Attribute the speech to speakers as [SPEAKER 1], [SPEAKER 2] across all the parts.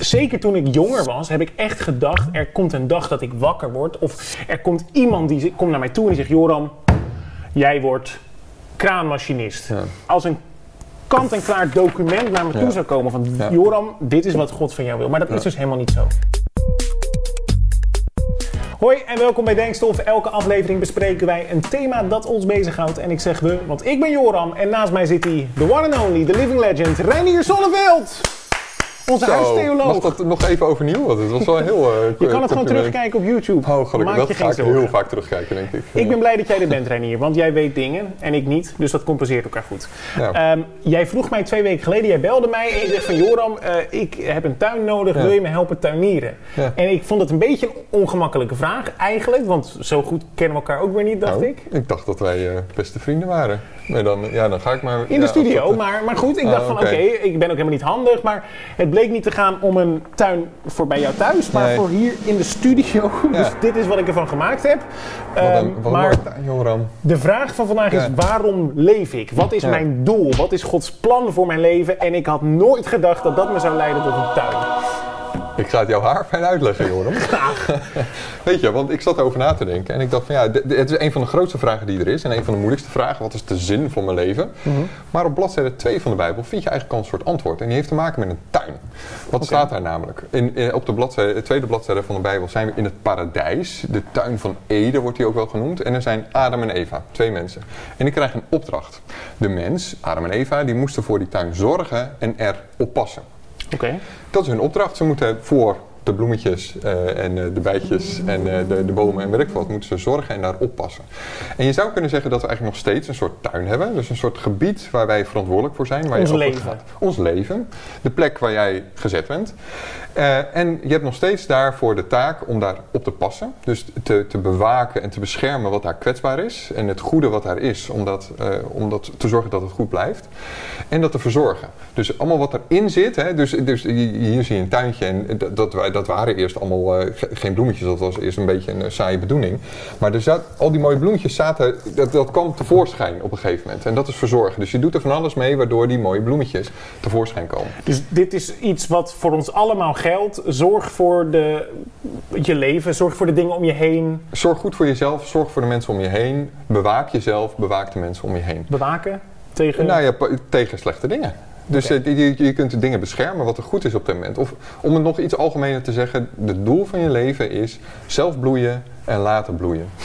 [SPEAKER 1] zeker toen ik jonger was, heb ik echt gedacht: er komt een dag dat ik wakker word. Of er komt iemand die komt naar mij toe en die zegt: Joram, jij wordt kraanmachinist.
[SPEAKER 2] Ja.
[SPEAKER 1] Als een kant-en-klaar document naar me toe
[SPEAKER 2] Ja.
[SPEAKER 1] zou komen van
[SPEAKER 2] Ja.
[SPEAKER 1] Joram, dit is wat God van jou wil. Maar dat is dus helemaal niet zo. Hoi en welkom bij Denkstof. Elke aflevering bespreken wij een thema dat ons bezighoudt. En ik zeg we, want ik ben Joram en naast mij zit hij, the one and only, the living legend, Reinier Zonneveld. Onze
[SPEAKER 2] Zo,
[SPEAKER 1] huistheoloog.
[SPEAKER 2] mag dat nog even overnieuw? Want het was wel heel... eh,
[SPEAKER 1] Je kan het gewoon terugkijken op YouTube.
[SPEAKER 2] Oh, gelukkig.
[SPEAKER 1] Maak
[SPEAKER 2] Dat
[SPEAKER 1] je
[SPEAKER 2] ga
[SPEAKER 1] geen
[SPEAKER 2] ik
[SPEAKER 1] zorgen.
[SPEAKER 2] heel vaak terugkijken, denk ik.
[SPEAKER 1] Ik ben blij dat jij er bent, Reinier, want jij weet dingen en ik niet, dus dat compenseert elkaar goed.
[SPEAKER 2] Ja.
[SPEAKER 1] Ehm, jij vroeg mij twee weken geleden, jij belde mij en je zegt van Joram, eh, ik heb een tuin nodig,
[SPEAKER 2] Ja.
[SPEAKER 1] wil je me helpen tuinieren?
[SPEAKER 2] Ja.
[SPEAKER 1] En ik vond het een beetje een ongemakkelijke vraag eigenlijk, want zo goed kennen we elkaar ook weer niet, dacht
[SPEAKER 2] Nou,
[SPEAKER 1] ik.
[SPEAKER 2] Ik dacht dat wij eh, beste vrienden waren. Maar dan, ja, dan ga ik maar...
[SPEAKER 1] In de studio, maar, maar goed, ik
[SPEAKER 2] Ah,
[SPEAKER 1] dacht van oké,
[SPEAKER 2] oké.
[SPEAKER 1] ik ben ook helemaal niet handig, maar het bleek niet te gaan om een tuin voor bij jou thuis, maar
[SPEAKER 2] Nee.
[SPEAKER 1] voor hier in de studio.
[SPEAKER 2] Ja.
[SPEAKER 1] Dus dit is wat ik ervan gemaakt heb.
[SPEAKER 2] Wat
[SPEAKER 1] Ehm,
[SPEAKER 2] een, wat
[SPEAKER 1] maar
[SPEAKER 2] tuin.
[SPEAKER 1] De vraag van vandaag is: waarom leef ik? Wat is mijn doel? Wat is Gods plan voor mijn leven? En ik had nooit gedacht dat dat me zou leiden tot een tuin.
[SPEAKER 2] Ik ga het jouw haar fijn uitleggen, Joram. Weet je, want ik zat erover na te denken en ik dacht van ja, het is een van de grootste vragen die er is en een van de moeilijkste vragen. Wat is de zin van mijn leven?
[SPEAKER 1] Mhm.
[SPEAKER 2] Maar op bladzijde 2 van de Bijbel vind je eigenlijk al een soort antwoord en die heeft te maken met een tuin. Wat staat daar namelijk? In, in- op de, bladzijde, de tweede bladzijde van de Bijbel zijn we in het paradijs. De tuin van Eden wordt die ook wel genoemd. En er zijn Adam en Eva, twee mensen. En die krijgen een opdracht. De mens, Adam en Eva, die moesten voor die tuin zorgen en er oppassen.
[SPEAKER 1] Oké.
[SPEAKER 2] Dat is hun opdracht. Ze moeten voor de bloemetjes eh, en eh, de bijtjes en eh, de, de bomen en weet ik wat, moeten ze zorgen en daar oppassen. En je zou kunnen zeggen dat we eigenlijk nog steeds een soort tuin hebben. Dus een soort gebied waar wij verantwoordelijk voor zijn. Waar
[SPEAKER 1] Ons
[SPEAKER 2] je
[SPEAKER 1] leven.
[SPEAKER 2] gaat. Ons leven. De plek waar jij gezet bent. En je hebt nog steeds daarvoor de taak om daar op te passen. Dus te, te bewaken en te beschermen wat daar kwetsbaar is. En het goede wat daar is, om dat, om dat te zorgen dat het goed blijft. En dat te verzorgen. Dus allemaal wat erin zit. Hè, dus, dus hier zie je een tuintje. En dat, dat, wa- dat waren eerst allemaal eh, ge- geen bloemetjes. Dat was eerst een beetje een eh, saaie bedoeling. Maar er zat, al die mooie bloemetjes zaten, dat, dat kwam tevoorschijn op een gegeven moment. En dat is verzorgen. Dus je doet er van alles mee waardoor die mooie bloemetjes tevoorschijn komen.
[SPEAKER 1] Dus dit is iets wat voor ons allemaal geldt. Zorg voor de, je leven, zorg voor de dingen om je heen.
[SPEAKER 2] Zorg goed voor jezelf, zorg voor de mensen om je heen. Bewaak jezelf, bewaak de mensen om je heen.
[SPEAKER 1] Bewaken tegen.
[SPEAKER 2] Nou ja, tegen slechte dingen. Dus
[SPEAKER 1] Oké.
[SPEAKER 2] eh, je, je kunt de dingen beschermen wat er goed is op dit moment. Of om het nog iets algemener te zeggen, het doel van je leven is zelf bloeien en laten bloeien.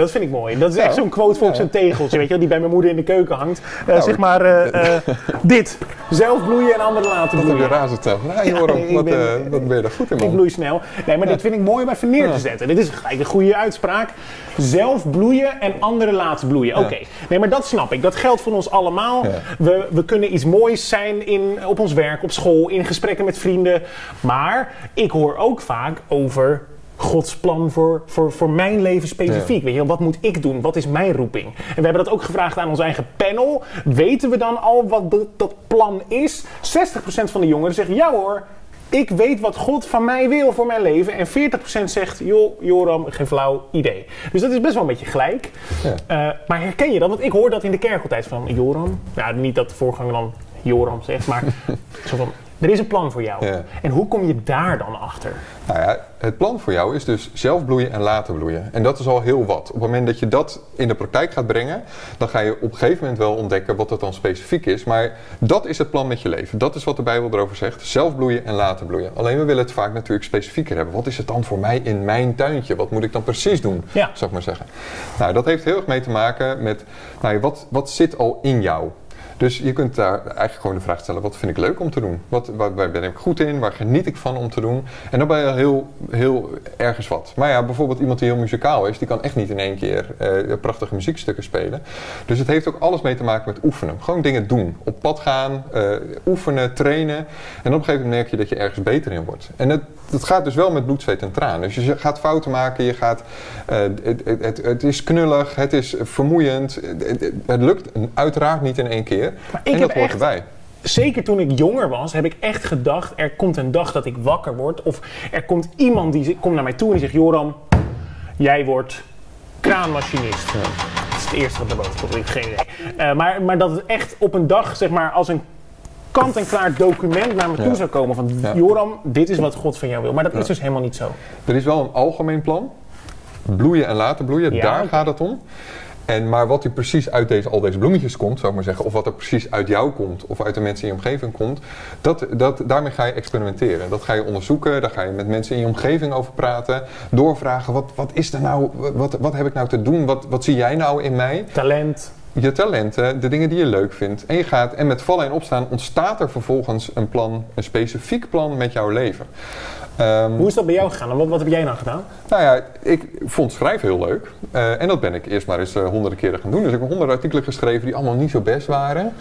[SPEAKER 1] Dat vind ik mooi. Dat is echt zo'n quote voor op
[SPEAKER 2] Ja.
[SPEAKER 1] zijn tegeltje, weet je, die bij mijn moeder in de keuken hangt. Eh,
[SPEAKER 2] Nou,
[SPEAKER 1] zeg maar eh, eh, dit. Zelf bloeien en anderen laten
[SPEAKER 2] Dat heb je
[SPEAKER 1] bloeien.
[SPEAKER 2] razend snel. Nou, Joram,
[SPEAKER 1] ik
[SPEAKER 2] wat,
[SPEAKER 1] ben-
[SPEAKER 2] wat ben je daar goed in,
[SPEAKER 1] Ik
[SPEAKER 2] man?
[SPEAKER 1] bloei snel. Nee, maar dit vind ik mooi om even neer te zetten. Dit is gelijk een goede uitspraak. Zelf bloeien en anderen laten bloeien. Oké. Nee, maar dat snap ik. Dat geldt voor ons allemaal. We, we kunnen iets moois zijn in, op ons werk, op school, in gesprekken met vrienden. Maar ik hoor ook vaak over Gods plan voor, voor, voor mijn leven specifiek.
[SPEAKER 2] Ja.
[SPEAKER 1] Weet je, wat moet ik doen? Wat is mijn roeping? En we hebben dat ook gevraagd aan ons eigen panel. Weten we dan al wat de- dat plan is? 60% van de jongeren zegt ja hoor. Ik weet wat God van mij wil voor mijn leven. En 40% zegt, joh, Joram, geen flauw idee. Dus dat is best wel een beetje gelijk.
[SPEAKER 2] Ja.
[SPEAKER 1] Eh, maar herken je dat? Want ik hoor dat in de kerk altijd van Joram. Nou, niet dat de voorganger dan Joram zegt, maar zo van, er is een plan voor jou.
[SPEAKER 2] Ja.
[SPEAKER 1] En hoe kom je daar dan achter?
[SPEAKER 2] Nou ja, het plan voor jou is dus zelf bloeien en laten bloeien. En dat is al heel wat. Op het moment dat je dat in de praktijk gaat brengen, dan ga je op een gegeven moment wel ontdekken wat dat dan specifiek is. Maar dat is het plan met je leven. Dat is wat de Bijbel erover zegt. Zelf bloeien en laten bloeien. Alleen we willen het vaak natuurlijk specifieker hebben. Wat is het dan voor mij in mijn tuintje? Wat moet ik dan precies doen?
[SPEAKER 1] Ja.
[SPEAKER 2] Zou ik maar zeggen. Nou, dat heeft heel erg mee te maken met nou, wat, wat zit al in jou? Dus je kunt daar eigenlijk gewoon de vraag stellen: wat vind ik leuk om te doen? Wat, waar, ben ik goed in? Waar geniet ik van om te doen? En dan ben je heel, heel ergens wat. Maar ja, bijvoorbeeld iemand die heel muzikaal is, die kan echt niet in één keer eh, prachtige muziekstukken spelen. Dus het heeft ook alles mee te maken met oefenen. Gewoon dingen doen. Op pad gaan, eh, oefenen, trainen. En op een gegeven moment merk je dat je ergens beter in wordt. En het, dat gaat dus wel met bloed, zweet en tranen. Dus je gaat fouten maken, je gaat, eh, het, het, het, is knullig, het is vermoeiend. Het lukt uiteraard niet in één keer.
[SPEAKER 1] Maar ik
[SPEAKER 2] en
[SPEAKER 1] heb
[SPEAKER 2] dat hoort erbij.
[SPEAKER 1] zeker toen ik jonger was, heb ik echt gedacht: er komt een dag dat ik wakker word. Of er komt iemand die komt naar mij toe en die zegt: Joram, jij wordt kraanmachinist. Dat is het eerste wat naar boven komt. Ik geen idee. Eh, maar, maar dat het echt op een dag, zeg maar, als een kant-en-klaar document naar me toe
[SPEAKER 2] Ja.
[SPEAKER 1] zou komen van
[SPEAKER 2] Ja.
[SPEAKER 1] Joram, dit is wat God van jou wil. Maar dat is dus helemaal niet zo.
[SPEAKER 2] Er is wel een algemeen plan. Bloeien en laten bloeien, daar gaat het om. En, maar wat er precies uit deze, al deze bloemetjes komt, zou ik maar zeggen, of wat er precies uit jou komt, of uit de mensen in je omgeving komt, dat, dat, daarmee ga je experimenteren. Dat ga je onderzoeken, daar ga je met mensen in je omgeving over praten, doorvragen, wat, wat is er nou, wat, wat heb ik nou te doen, wat, wat zie jij nou in mij?
[SPEAKER 1] Talent.
[SPEAKER 2] Je talenten, de dingen die je leuk vindt. En je gaat, en met vallen en opstaan ontstaat er vervolgens een plan, een specifiek plan met jouw leven. Ehm,
[SPEAKER 1] Hoe is dat bij jou gegaan? Wat, wat heb jij nou gedaan?
[SPEAKER 2] nou ja, ik vond schrijven heel leuk. Eh, en dat ben ik eerst maar eens eh, honderden keren gaan doen. Dus ik heb honderd artikelen geschreven die allemaal niet zo best waren.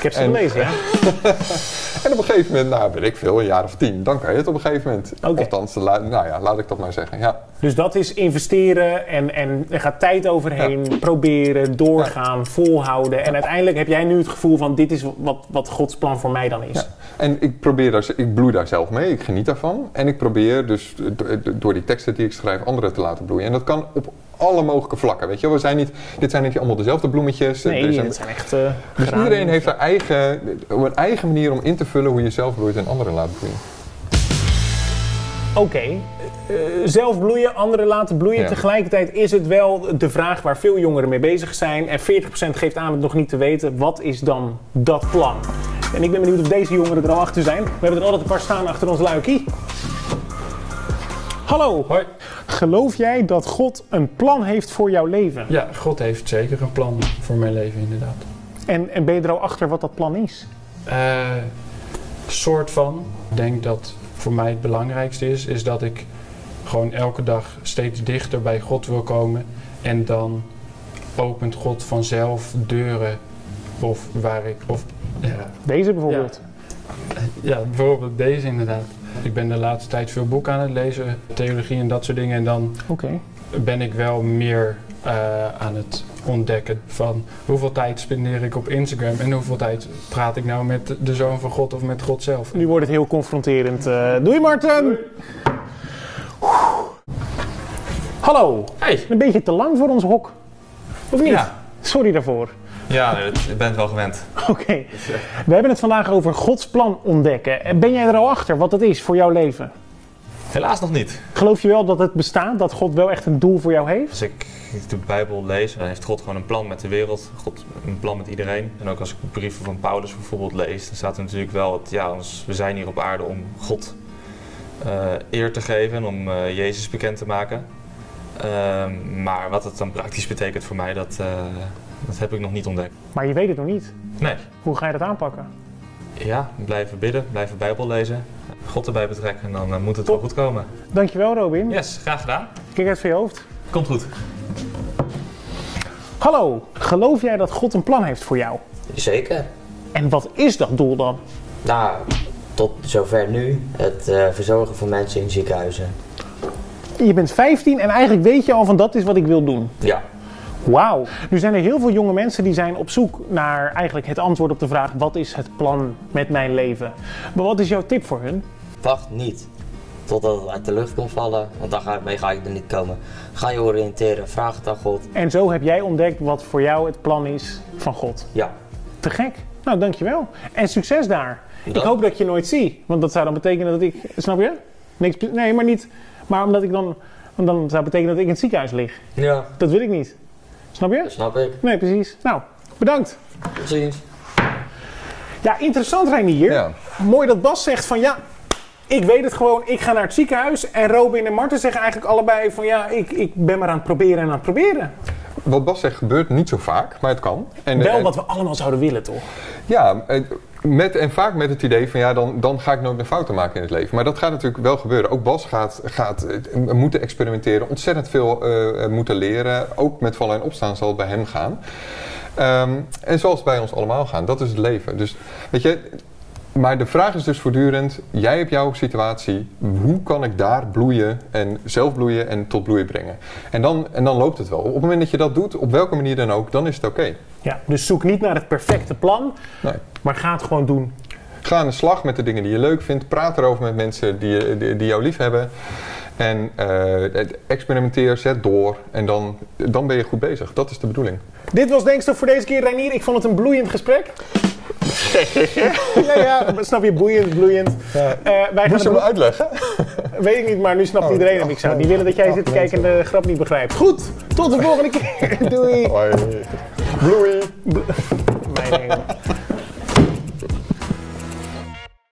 [SPEAKER 1] Ik heb ze
[SPEAKER 2] En-
[SPEAKER 1] gelezen, ja.
[SPEAKER 2] En op een gegeven moment, nou weet ik veel, een jaar of tien, dan kan je het op een gegeven moment.
[SPEAKER 1] Oké.
[SPEAKER 2] Althans, nou ja, laat ik dat maar zeggen. Ja.
[SPEAKER 1] Dus dat is investeren en, en er gaat tijd overheen, proberen, doorgaan, volhouden. En uiteindelijk heb jij nu het gevoel van dit is wat, wat Gods plan voor mij dan is.
[SPEAKER 2] En ik probeer daar, ik bloei daar zelf mee, ik geniet daarvan. En ik probeer dus do- do- door die teksten die ik schrijf anderen te laten bloeien. En dat kan op alle mogelijke vlakken, weet je wel. We zijn niet, dit zijn niet allemaal dezelfde bloemetjes. Er
[SPEAKER 1] Nee,
[SPEAKER 2] zijn-
[SPEAKER 1] het zijn echt... eh
[SPEAKER 2] dus iedereen heeft haar eigen, een eigen manier om in te vullen hoe je zelf bloeit en anderen laat bloeien.
[SPEAKER 1] Oké, eh, zelf bloeien, anderen laten bloeien.
[SPEAKER 2] Ja.
[SPEAKER 1] Tegelijkertijd is het wel de vraag waar veel jongeren mee bezig zijn. En 40% geeft aan het nog niet te weten. Wat is dan dat plan? En ik ben benieuwd of deze jongeren er al achter zijn. We hebben er altijd een paar staan achter ons luikie. Hallo.
[SPEAKER 3] Hoi.
[SPEAKER 1] Geloof jij dat God een plan heeft voor jouw leven?
[SPEAKER 3] Ja, God heeft zeker een plan voor mijn leven, inderdaad.
[SPEAKER 1] En, en ben je er al achter wat dat plan is?
[SPEAKER 3] Eh soort van. Ik denk dat voor mij het belangrijkste is, is dat ik gewoon elke dag steeds dichter bij God wil komen. En dan opent God vanzelf deuren. Of waar ik. Of,
[SPEAKER 1] Deze bijvoorbeeld.
[SPEAKER 3] ja, bijvoorbeeld deze inderdaad. Ik ben de laatste tijd veel boeken aan het lezen, theologie en dat soort dingen. En dan
[SPEAKER 1] Oké.
[SPEAKER 3] ben ik wel meer eh, aan het ontdekken van hoeveel tijd spendeer ik op Instagram en hoeveel tijd praat ik nou met de Zoon van God of met God zelf.
[SPEAKER 1] Nu wordt het heel confronterend. Eh, doei Marten! Hallo.
[SPEAKER 4] Hey.
[SPEAKER 1] Een beetje te lang voor ons hok. Of niet?
[SPEAKER 4] Ja.
[SPEAKER 1] Sorry daarvoor.
[SPEAKER 4] Ja, ik ben het wel gewend.
[SPEAKER 1] Oké. We hebben het vandaag over Gods plan ontdekken. En Ben jij er al achter wat dat is voor jouw leven?
[SPEAKER 4] Helaas nog niet.
[SPEAKER 1] Geloof je wel dat het bestaat? Dat God wel echt een doel voor jou heeft?
[SPEAKER 4] Als ik de Bijbel lees, dan heeft God gewoon een plan met de wereld. God een plan met iedereen. En ook als ik de brieven van Paulus bijvoorbeeld lees, dan staat er natuurlijk wel dat ja, we zijn hier op aarde om God eh, eer te geven en om eh, Jezus bekend te maken. Ehm, maar wat het dan praktisch betekent voor mij, dat, eh, dat heb ik nog niet ontdekt.
[SPEAKER 1] Maar je weet het nog niet.
[SPEAKER 4] Nee.
[SPEAKER 1] Hoe ga je dat aanpakken?
[SPEAKER 4] Ja, blijven bidden, blijven Bijbel lezen, God erbij betrekken en dan eh, moet het
[SPEAKER 1] Top.
[SPEAKER 4] wel goed komen.
[SPEAKER 1] Dankjewel Robin.
[SPEAKER 4] Yes, graag gedaan.
[SPEAKER 1] Kijk uit van je hoofd.
[SPEAKER 4] Komt goed.
[SPEAKER 1] Hallo. Geloof jij dat God een plan heeft voor jou?
[SPEAKER 5] Zeker.
[SPEAKER 1] En wat is dat doel dan?
[SPEAKER 5] Nou, tot zover nu het eh, verzorgen van mensen in ziekenhuizen.
[SPEAKER 1] Je bent 15 en eigenlijk weet je al van dat is wat ik wil doen.
[SPEAKER 5] Ja.
[SPEAKER 1] Wauw. Nu zijn er heel veel jonge mensen die zijn op zoek naar eigenlijk het antwoord op de vraag: wat is het plan met mijn leven? Maar wat is jouw tip voor hun?
[SPEAKER 5] Wacht niet totdat het uit de lucht komt vallen, want dan ga ik, mee ga ik er niet komen. Ga je oriënteren, vraag het aan God.
[SPEAKER 1] En zo heb jij ontdekt wat voor jou het plan is van God.
[SPEAKER 5] Ja.
[SPEAKER 1] Te gek. Nou, dankjewel. En succes daar. Ik hoop dat ik je nooit zie. Want dat zou dan betekenen dat ik. Snap je? Niks, nee, maar niet. Maar omdat ik dan. Want dan zou het betekenen dat ik in het ziekenhuis lig.
[SPEAKER 5] Ja,
[SPEAKER 1] Dat wil ik niet. Snap je?
[SPEAKER 5] dat snap ik.
[SPEAKER 1] Nee, precies. Nou, bedankt.
[SPEAKER 5] Tot ziens.
[SPEAKER 1] Ja, interessant Reinier.
[SPEAKER 2] Ja.
[SPEAKER 1] Mooi dat Bas zegt van ja, ik weet het gewoon, ik ga naar het ziekenhuis. En Robin en Marten zeggen eigenlijk allebei van ja, ik, ik ben maar aan het proberen en aan het proberen.
[SPEAKER 2] Wat Bas zegt gebeurt niet zo vaak, maar het kan. En,
[SPEAKER 1] Wel
[SPEAKER 2] en-
[SPEAKER 1] wat we allemaal zouden willen, toch?
[SPEAKER 2] Ja, eh, met, en vaak met het idee van ja, dan, dan ga ik nooit meer fouten maken in het leven. Maar dat gaat natuurlijk wel gebeuren. Ook Bas gaat, gaat eh, moeten experimenteren, ontzettend veel eh, eh, moeten leren. Ook met vallen en opstaan zal het bij hem gaan. Ehm, en zoals het bij ons allemaal gaan, dat is het leven. Dus weet je, maar de vraag is dus voortdurend, jij hebt jouw situatie, hoe kan ik daar bloeien en zelf bloeien en tot bloei brengen? En dan, en dan loopt het wel. Op het moment dat je dat doet, op welke manier dan ook, dan is het oké.
[SPEAKER 1] Ja, dus zoek niet naar het perfecte plan,
[SPEAKER 2] Nee.
[SPEAKER 1] maar ga het gewoon doen.
[SPEAKER 2] Ga aan de slag met de dingen die je leuk vindt. Praat erover met mensen die, je- die, die jou lief hebben. En eh, experimenteer, zet door. En dan, dan ben je goed bezig. Dat is de bedoeling.
[SPEAKER 1] Dit was Denkstof voor deze keer, Reinier. Ik vond het een bloeiend gesprek. ja, ja, snap je, boeiend, bloeiend. Eh, wij gaan
[SPEAKER 2] Moest je
[SPEAKER 1] het
[SPEAKER 2] hem uitleggen?
[SPEAKER 1] Weet ik niet, maar nu snapt
[SPEAKER 2] Oh,
[SPEAKER 1] iedereen hem. Ik zou niet willen dat jij zit te kijken en de grap niet begrijpt. Goed, tot de volgende keer. Doei.
[SPEAKER 2] Hoi. Bloei.
[SPEAKER 1] Mijn hemel.